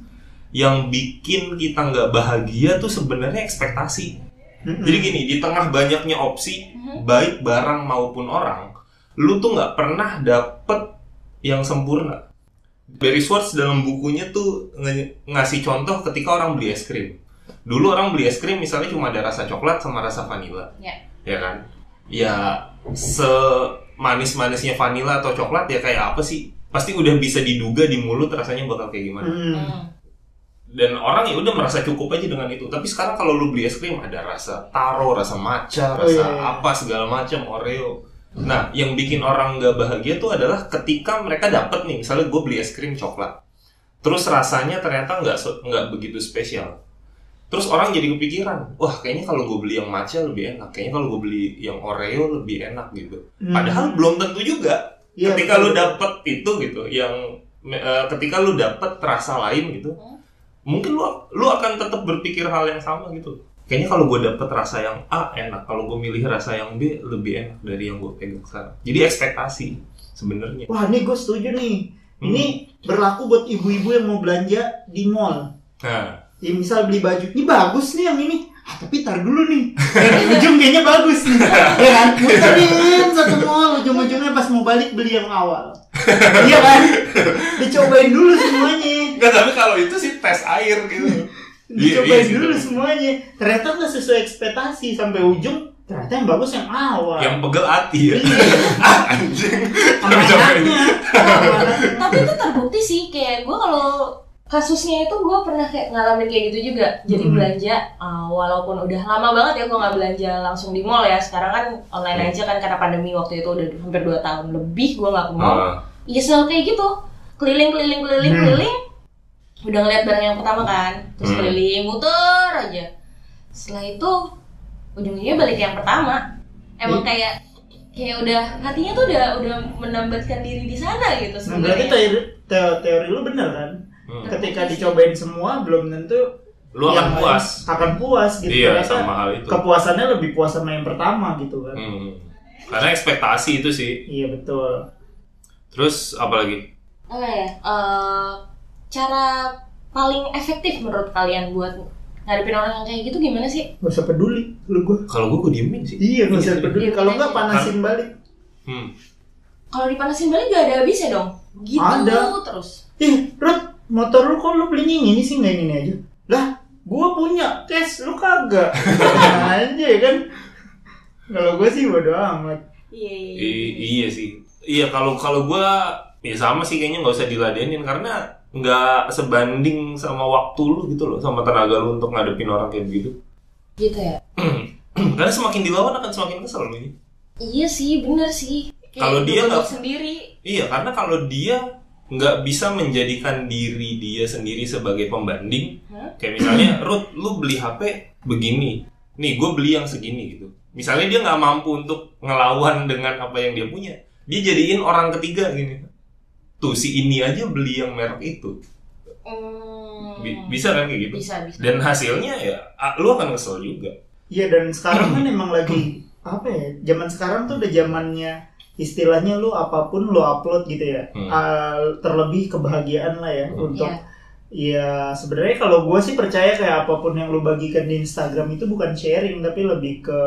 Yang bikin kita nggak bahagia tuh sebenarnya ekspektasi. Mm-mm. Jadi gini, di tengah banyaknya opsi, Mhm. baik barang maupun orang, lu tuh nggak pernah dapet yang sempurna. Barry Schwartz dalam bukunya tuh nge- ngasih contoh ketika orang beli es krim. Dulu orang beli es krim misalnya cuma ada rasa coklat sama rasa vanila. Ya. Ya kan? Ya semanis-manisnya vanila atau coklat ya kayak apa sih? Pasti udah bisa diduga di mulut rasanya bakal kayak gimana. Mm. Hmm. Dan orang ya udah merasa cukup aja dengan itu. Tapi sekarang kalau lu beli es krim ada rasa taro, rasa matcha, Oh, rasa iya, iya. apa segala macam Oreo. Nah, yang bikin orang nggak bahagia tuh adalah ketika mereka dapet nih, misalnya gue beli es krim coklat, terus rasanya ternyata nggak nggak begitu spesial. Terus orang jadi kepikiran, wah kayaknya kalau gue beli yang matcha lebih enak, kayaknya kalau gue beli yang Oreo lebih enak gitu. Hmm. Padahal belum tentu juga. Iya, ketika betul. lu dapet itu gitu, yang eh, ketika lu dapet rasa lain gitu, Hmm. mungkin lu lu akan tetap berpikir hal yang sama gitu. Kayaknya kalau gue dapet rasa yang A enak, kalau gue milih rasa yang B lebih enak dari yang gue pegang sekarang. Jadi ekspektasi sebenarnya. Wah, ini gue setuju nih. Hmm. Ini berlaku buat ibu-ibu yang mau belanja di mall. Nah, Ya misal beli baju, ini bagus nih yang ini. Ah, tapi tar dulu nih. Yang ujung kayaknya bagus nih. Ya kan? Muterin satu mall, ujung-ujungnya pas mau balik beli yang awal. Iya kan? Dicobain dulu semuanya. Enggak, tapi kalau itu sih tes air gitu. Iya, Dicobain iya sih, dulu betul. semuanya. Ternyata nggak sesuai ekspektasi sampai ujung ternyata yang bagus yang awal Yang pegel hati ya. Iya. [laughs] Anjing. tapi itu terbukti sih kayak gue kalau kasusnya itu gue pernah kayak ngalamin kayak gitu juga. Jadi Hmm. belanja uh, walaupun udah lama banget ya gue nggak belanja langsung di mall ya. Sekarang kan online aja kan karena pandemi waktu itu udah hampir 2 tahun lebih gue nggak ke mall. Ah, Iya selalu kayak gitu. Keliling keliling keliling Hmm. keliling. Udah ngeliat barang yang pertama kan. Terus Hmm. keliling muter aja. Setelah itu ujung-ujungnya balik yang pertama. Emang Iya. kayak kayak udah hatinya tuh udah udah menambatkan diri di sana gitu nah berarti sebenarnya. teori, teo- teori lu bener kan hmm. ketika dicobain semua belum tentu Lu akan puas. akan puas gitu Iya, Ternyata sama hal itu. kepuasannya lebih puas sama yang pertama gitu kan Hmm. Karena ekspektasi itu sih. iya betul Terus apa lagi? apa ya eh, cara paling efektif menurut kalian buat ngadepin orang yang kayak gitu gimana sih gak usah peduli lu gua Kalau gue gue diemin sih. iya gak usah Iya, peduli iya. kalau nggak panasin balik Hmm. kalau dipanasin balik gak ada habisnya dong gitu Ada. terus ih Rod motor lu kok lu belinya ini sih nggak ini aja lah gua punya cash lu kagak [laughs] aja kan kalau gua sih bodo amat iya iya, iya. I- iya sih. Iya kalau kalau gue ya sama sih kayaknya nggak usah diladenin karena nggak sebanding sama waktu lu gitu loh sama tenaga lu untuk ngadepin orang kayak begitu. gitu ya [clears throat] karena semakin dilawan akan semakin kesel ini. Iya sih, bener sih. Kalau dia nggak- sendiri. Iya karena kalau dia nggak bisa menjadikan diri dia sendiri sebagai pembanding. Hah? kayak misalnya Ruth lu beli HP begini. Nih gue beli yang segini gitu. Misalnya dia nggak mampu untuk ngelawan dengan apa yang dia punya dia jadiin orang ketiga gini. Tuh si ini aja beli yang merek itu. Hmm, Bi- bisa kan kayak gitu? Bisa, bisa. dan hasilnya ya lu akan kesel juga. Iya dan sekarang kan [clears throat] emang lagi apa ya zaman sekarang tuh udah zamannya istilahnya lu apa pun lu upload gitu ya Hmm. Ah, terlebih kebahagiaan lah ya Hmm. untuk Iya. Ya sebenarnya kalau gue sih percaya kayak apa pun yang lu bagikan di Instagram itu bukan sharing tapi lebih ke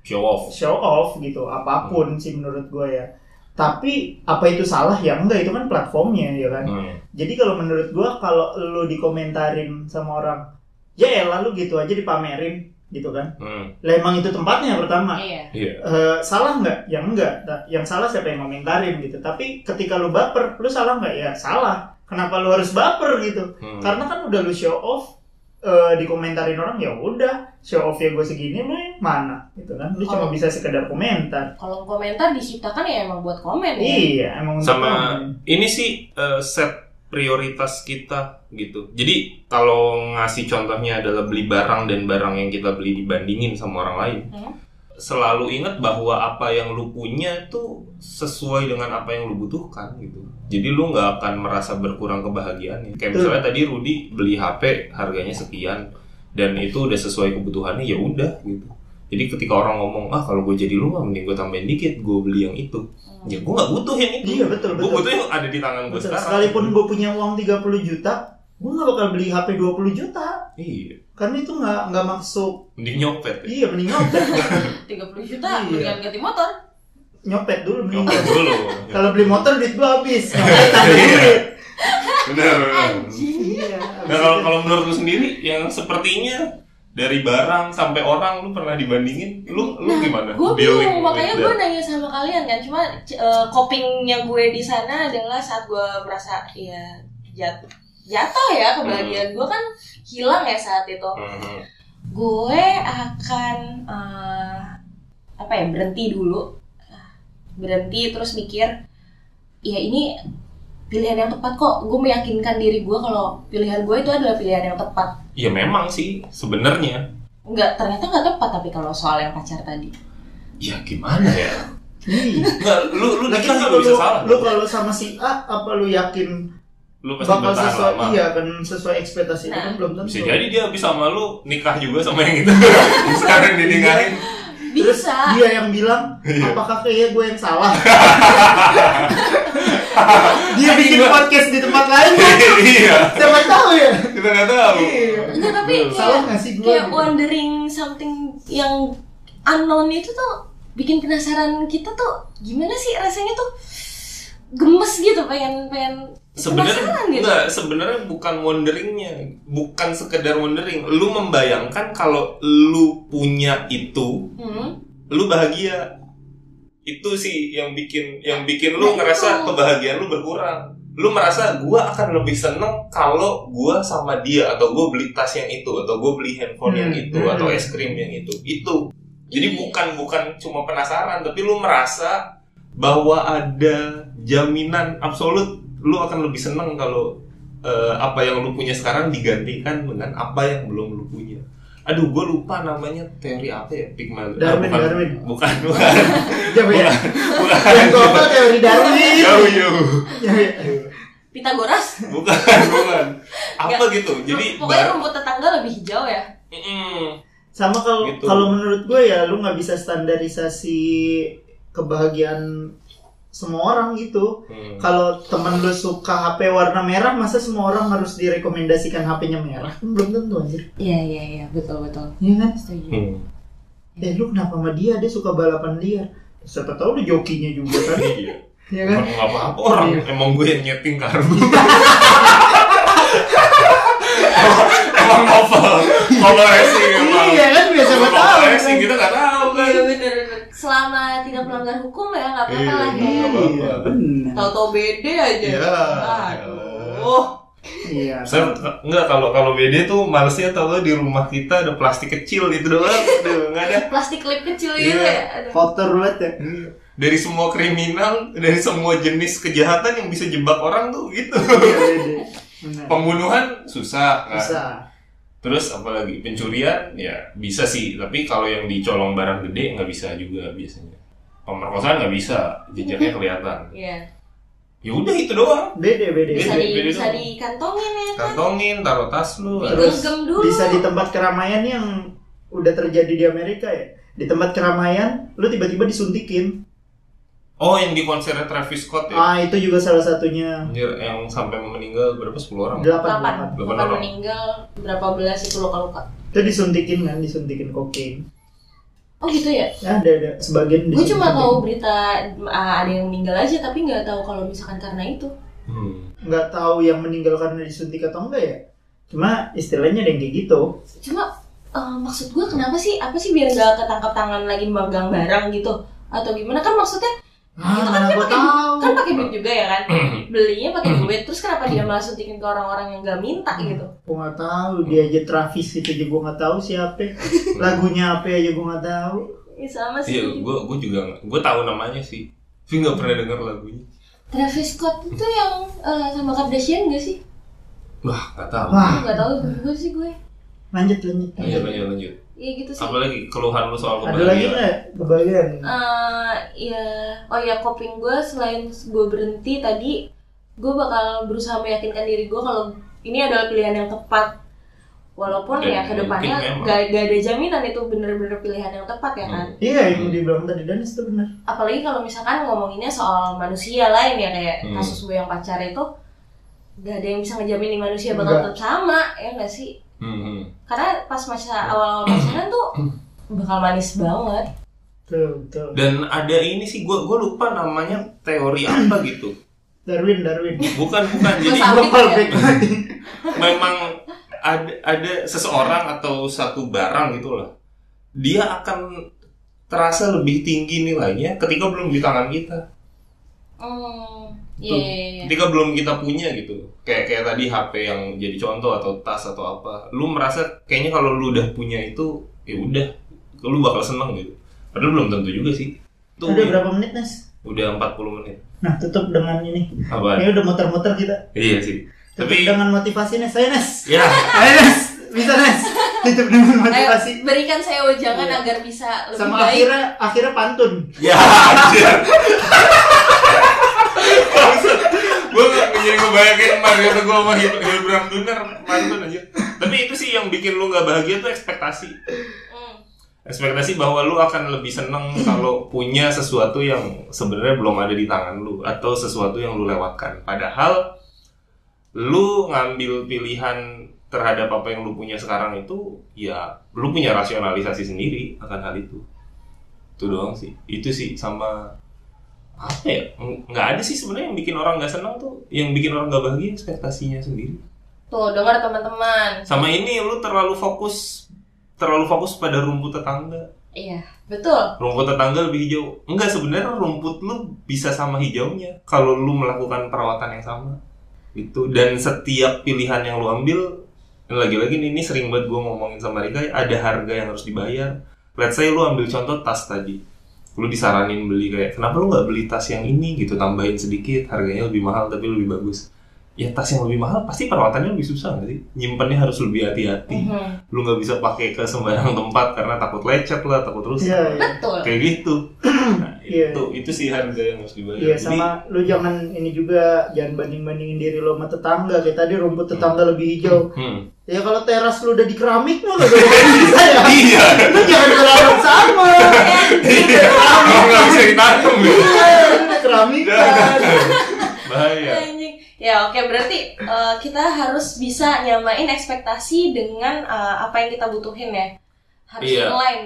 show off show off gitu apa pun sih menurut gue ya. Tapi apa itu salah ya enggak itu kan platformnya ya kan. Hmm. Jadi kalau menurut gue kalau lu dikomentarin sama orang ya elah lu gitu aja dipamerin gitu kan. Hmm. Lah emang itu tempatnya pertama. Iya. iya Eh, salah nggak? Ya enggak. Nah, Yang salah siapa yang komentarin gitu. Tapi ketika lu baper, lu salah nggak? Ya salah. Kenapa lu harus baper gitu? Hmm. Karena kan udah lu show off eh, dikomentarin orang ya udah show off ya gue segini lu yang mana gitu kan lu cuma bisa sekedar komentar Kalau komentar diciptakan ya emang buat komen ya. iya emang untuk sama komen. ini sih eh, set prioritas kita gitu. Jadi kalau ngasih contohnya adalah beli barang dan barang yang kita beli dibandingin sama orang lain, Hmm. selalu ingat bahwa apa yang lu punya itu sesuai dengan apa yang lu butuhkan gitu. Jadi lu nggak akan merasa berkurang kebahagiaannya. Kayak misalnya tadi Rudi beli HP harganya sekian dan itu udah sesuai kebutuhannya ya udah gitu. Jadi ketika orang ngomong ah kalau gue jadi lu mah mending gue tambahin dikit, gue beli yang itu. Hmm. Ya gue nggak butuh yang itu. iya betul Gue betul, butuh yang ada di tangan gue sekarang. sekalipun gue punya uang 30 juta gue nggak bakal beli HP 20 juta Iya, karena itu nggak nggak masuk mending nyopet. ya. iya mending nyopet [laughs] 30 juta Iya. mendingan ganti motor. nyopet dulu mending Nyopet dulu. kalau beli motor duit gue habis nyopet tambah Iya. duit Benar, benar. iya Nah, kalau kalau menurut lu sendiri yang sepertinya dari barang sampai orang lu pernah dibandingin, lu lu gimana? Gue bingung, makanya gue nanya sama kalian kan. Cuma eh, copingnya gue di sana adalah saat gue merasa ya jat jatuh ya kebahagiaan gue kan hilang ya saat itu. Mhm. Gue akan eh, apa ya berhenti dulu, berhenti terus mikir, ya ini pilihan yang tepat kok. Gue meyakinkan diri gue kalau pilihan gue itu adalah pilihan yang tepat. Ya memang sih sebenarnya. Enggak, ternyata nggak tepat tapi kalau soal yang pacar tadi. Ya gimana ya? Iya. Enggak, lu lu kalau juga bisa lu, salah. lu kalau sama si A, apa lu yakin Lu pasti bakal sesuai lama. iya kan sesuai ekspektasi itu Nah. kan belum tentu. Bisa jadi dia habis sama lu nikah juga sama yang itu. [laughs] Sekarang dinikahin. Terus Bisa. dia yang bilang, Iya. apakah kayak gue yang salah? [laughs] dia bikin podcast di tempat lain kan? Iya. Siapa tahu ya? Kita nggak tahu. Iya. Enggak, tapi kayak, Salah nggak sih gue? kayak gitu? wondering something yang unknown itu tuh bikin penasaran kita tuh gimana sih rasanya tuh gemes gitu pengen pengen sebenarnya gitu. enggak sebenarnya bukan wonderingnya bukan sekedar wondering lu membayangkan kalau lu punya itu Hmm. lu bahagia itu sih yang bikin yang bikin lu Nah, ngerasa itu. kebahagiaan lu berkurang lu merasa gua akan lebih seneng kalau gua sama dia atau gua beli tas yang itu atau gua beli handphone yang Hmm, itu hmm. atau es krim yang itu itu jadi Iya. bukan bukan cuma penasaran tapi lu merasa bahwa ada jaminan absolut lu akan lebih seneng kalau eh, apa yang lu punya sekarang digantikan dengan apa yang belum lu punya aduh gue lupa namanya teori apa ya Pygmalion Darwin, bukan, Darwin. bukan [laughs] bukan Jauh ya. bukan Yang tua apa teori Darwin? jauh jauh Jauh ya. Pitagoras. bukan bukan apa gitu jadi pokoknya bar- rumput tetangga lebih hijau ya. Mm-mm. Sama kalau Gitu. kalau menurut gue ya lu nggak bisa standarisasi kebahagiaan semua orang gitu. Hmm. Kalau temen lu suka HP warna merah, masa semua orang harus direkomendasikan HP-nya merah? Kan belum tentu anjir. Iya iya iya betul betul. Iya kan? Setuju. Hmm. Eh lu kenapa sama dia? Dia suka balapan liar. Siapa tahu dia jokinya juga kan? iya Iya kan? Emang nggak apa-apa orang Iya. emang gue yang nyeting karbu [laughs] emang novel novel racing emang Iya kan biasa tahu. novel kan? racing kita nggak tahu kan Iya bener bener. Selama tidak melanggar hukum ya nggak apa-apa Iya, lah ya. Iya benar. Tahu-tahu beda aja. Iya. Aduh. Iya. saya enggak kalau kalau BD tuh malesnya tau lo di rumah kita ada plastik kecil itu doang [laughs] Aduh, nggak ada Plastik klip kecil gitu Iya. ya. Aduh. Kotor banget ya. dari semua kriminal dari semua jenis kejahatan yang bisa jebak orang tuh gitu Iya, [laughs] pembunuhan susah kan Bisa. Terus apalagi pencurian ya bisa sih, tapi kalau yang dicolong barang gede nggak bisa juga biasanya. Pemerkosaan nggak bisa, jejaknya kelihatan. Iya. Ya udah itu doang. Bede, bede. Bisa Beda- di beda bisa doang. dikantongin ya kan. Kantongin, taruh tas lu. Terus dulu. bisa di tempat keramaian yang udah terjadi di Amerika ya. Di tempat keramaian, lu tiba-tiba disuntikin. Oh yang di konsernya Travis Scott ya? Ah, itu juga salah satunya. Anjir, yang sampai meninggal berapa? 10 orang? Delapan, Delapan, delapan. Delapan delapan orang. meninggal, berapa belas itu luka-luka. Itu disuntikin kan, disuntikin kokain. Oh gitu ya? Ya, ada ada sebagian Gue cuma tahu berita ah, ada yang meninggal aja, tapi nggak tahu kalau misalkan karena itu. Hmm. nggak tahu yang meninggal karena disuntik atau enggak ya. Cuma istilahnya ada yang kayak gitu. Cuma eh, maksud gue kenapa sih? Apa sih biar nggak ketangkap tangan lagi megang barang gitu? Atau gimana kan maksudnya Ah, Itu kan mana dia gua pakai- tahu. kan pakai duit juga ya kan? Belinya pakai duit, terus kenapa dia malah suntikin ke orang-orang yang nggak minta gitu? Gua nggak tahu dia aja Travis itu aja gua nggak tahu siapa. [laughs] Lagunya apa aja gua nggak tahu. Ya sama Iya, sih. gue gue juga gue tahu namanya sih, tapi nggak pernah denger lagunya. Travis Scott itu yang eh, sama Kardashian gak sih? Wah, nggak tahu. Wah, Gak tahu juga sih gue. lanjut lanjut. Lanjut, lanjut, lanjut. Iya gitu sih. Apalagi keluhan lu soal Ada lagi kebahagiaan? nggak kebahagiaan? Eh, ya, oh ya coping gue selain gue berhenti tadi, gue bakal berusaha meyakinkan diri gue kalau ini adalah pilihan yang tepat. Walaupun Dan ya ke depannya gak, gak ada jaminan itu bener-bener pilihan yang tepat ya kan. Iya, yang dibilang tadi Danis itu benar. Apalagi kalau misalkan ngomonginnya soal manusia lain ya kayak Hmm. kasus gue yang pacar itu, gak ada yang bisa ngejamin nih manusia bakal Enggak. tetap sama ya gak sih? Hmm. Karena pas masa awal-awal pacaran tuh bakal manis banget. Betul, betul. Dan ada ini sih, gue gue lupa namanya teori apa [clears throat] gitu. Darwin, Darwin. Bukan bukan, jadi Global lagi. [laughs] memang ada ada seseorang atau satu barang gitulah. Dia akan terasa lebih tinggi nilainya ketika belum di tangan kita. Hmm, iya Tuh. iya iya. Ketika belum kita punya gitu. Kayak kayak tadi HP yang jadi contoh atau tas atau apa. Lu merasa kayaknya kalau lu udah punya itu ya udah lu bakal seneng gitu. Padahal belum tentu juga sih. Tuh, Udah berapa menit, Nes? udah 40 menit. Nah, tutup dengan ini. Apaan? Ini udah muter-muter kita. Iya sih. Tutup Tapi dengan motivasi Nes. Saya Nes. ya [laughs] Ayo Nes. Bisa Nes. Tutup dengan Ayo, motivasi. berikan saya wejangan Iya. agar bisa lebih Sama baik. akhirnya akhirnya pantun. ya. [laughs] gue jadi ngebayangin kemarin kata gue sama Hil Hilbram Duner pantun aja tapi itu sih yang bikin lu gak bahagia tuh ekspektasi. Hmm. ekspektasi bahwa lu akan lebih seneng kalau punya sesuatu yang sebenarnya belum ada di tangan lu atau sesuatu yang lu lewatkan. Padahal lu ngambil pilihan terhadap apa yang lu punya sekarang itu ya lu punya rasionalisasi sendiri akan hal itu. Itu doang sih. Itu sih sama apa ya? Ng- nggak ada sih sebenarnya yang bikin orang nggak senang tuh yang bikin orang nggak bahagia ekspektasinya sendiri. Tuh, dengar teman-teman. sama ini lu terlalu fokus terlalu fokus pada rumput tetangga. Iya, betul. rumput tetangga lebih hijau. Enggak sebenarnya rumput lu bisa sama hijaunya kalau lu melakukan perawatan yang sama. Itu dan setiap pilihan yang lu ambil dan lagi-lagi ini sering banget gue ngomongin sama Rika ada harga yang harus dibayar. Let's say lu ambil contoh tas tadi lu disaranin beli kayak kenapa lu nggak beli tas yang ini gitu tambahin sedikit harganya lebih mahal tapi lebih bagus ya tas yang lebih mahal pasti perawatannya lebih susah nggak sih nyimpannya harus lebih hati-hati Mhm. lu nggak bisa pakai ke sembarang tempat karena takut lecet lah takut rusak Iya, iya. Betul. kayak gitu nah, [clears throat] Iya. itu itu sih harga yang harus dibayar Iya Jadi, sama lu jangan ini juga jangan banding bandingin diri lo sama tetangga kayak tadi rumput tetangga lebih hijau. hmm. Ya kalau teras lu udah di keramik mah [laughs] gak bisa ya. iya Lu jangan berharap sama. iya kalau nggak bisa ditanam ya Iya, udah keramik kan. bahaya. Ya oke berarti eh, kita harus bisa nyamain ekspektasi dengan eh, apa yang kita butuhin ya. Harus Iya. inline.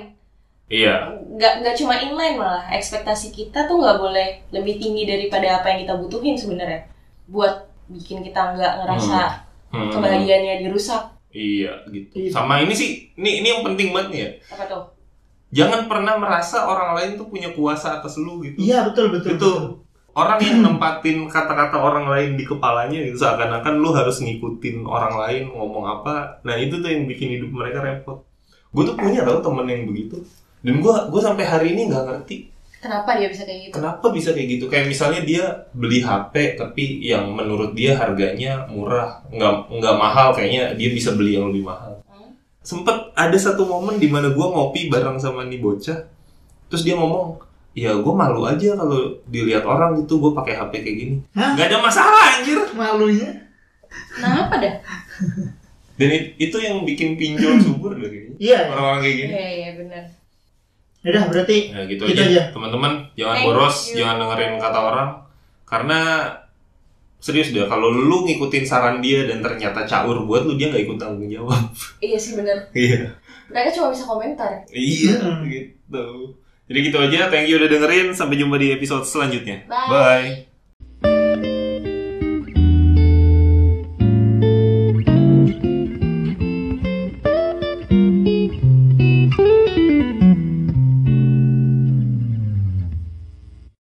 iya Nggak nggak cuma inline malah ekspektasi kita tuh nggak boleh lebih tinggi daripada apa yang kita butuhin sebenarnya. Buat bikin kita nggak ngerasa Hmm. Kebahagiaannya dirusak. iya gitu Iya. sama ini sih ini ini yang penting banget nih ya Apa tuh? jangan pernah merasa orang lain tuh punya kuasa atas lu gitu Iya betul betul. itu betul. orang yang [clears throat] nempatin kata-kata orang lain di kepalanya gitu seakan-akan lu harus ngikutin orang lain ngomong apa nah itu tuh yang bikin hidup mereka repot gue tuh punya tau temen yang begitu dan gue gue sampai hari ini nggak ngerti Kenapa dia bisa kayak gitu? kenapa bisa kayak gitu kayak misalnya dia beli HP tapi yang menurut dia harganya murah nggak nggak mahal kayaknya dia bisa beli yang lebih mahal Hmm? sempet ada satu momen di mana gue ngopi bareng sama nih bocah terus dia ngomong ya gue malu aja kalau dilihat orang gitu gue pakai HP kayak gini Hah? nggak ada masalah anjir Malunya. Kenapa dah? dan it- itu yang bikin pinjol [clears throat] subur deh kayaknya Iya. iya. orang-orang kayak gini Iya iya benar. Udah berarti ya gitu, Gitu aja, aja. teman-teman jangan Thank boros you. jangan dengerin kata orang karena serius deh kalau lu ngikutin saran dia dan ternyata caur buat lu dia nggak ikut tanggung jawab [laughs] Iya sih benar. iya Mereka cuma bisa komentar. iya Mm-mm. gitu jadi gitu aja thank you udah dengerin sampai jumpa di episode selanjutnya Bye. bye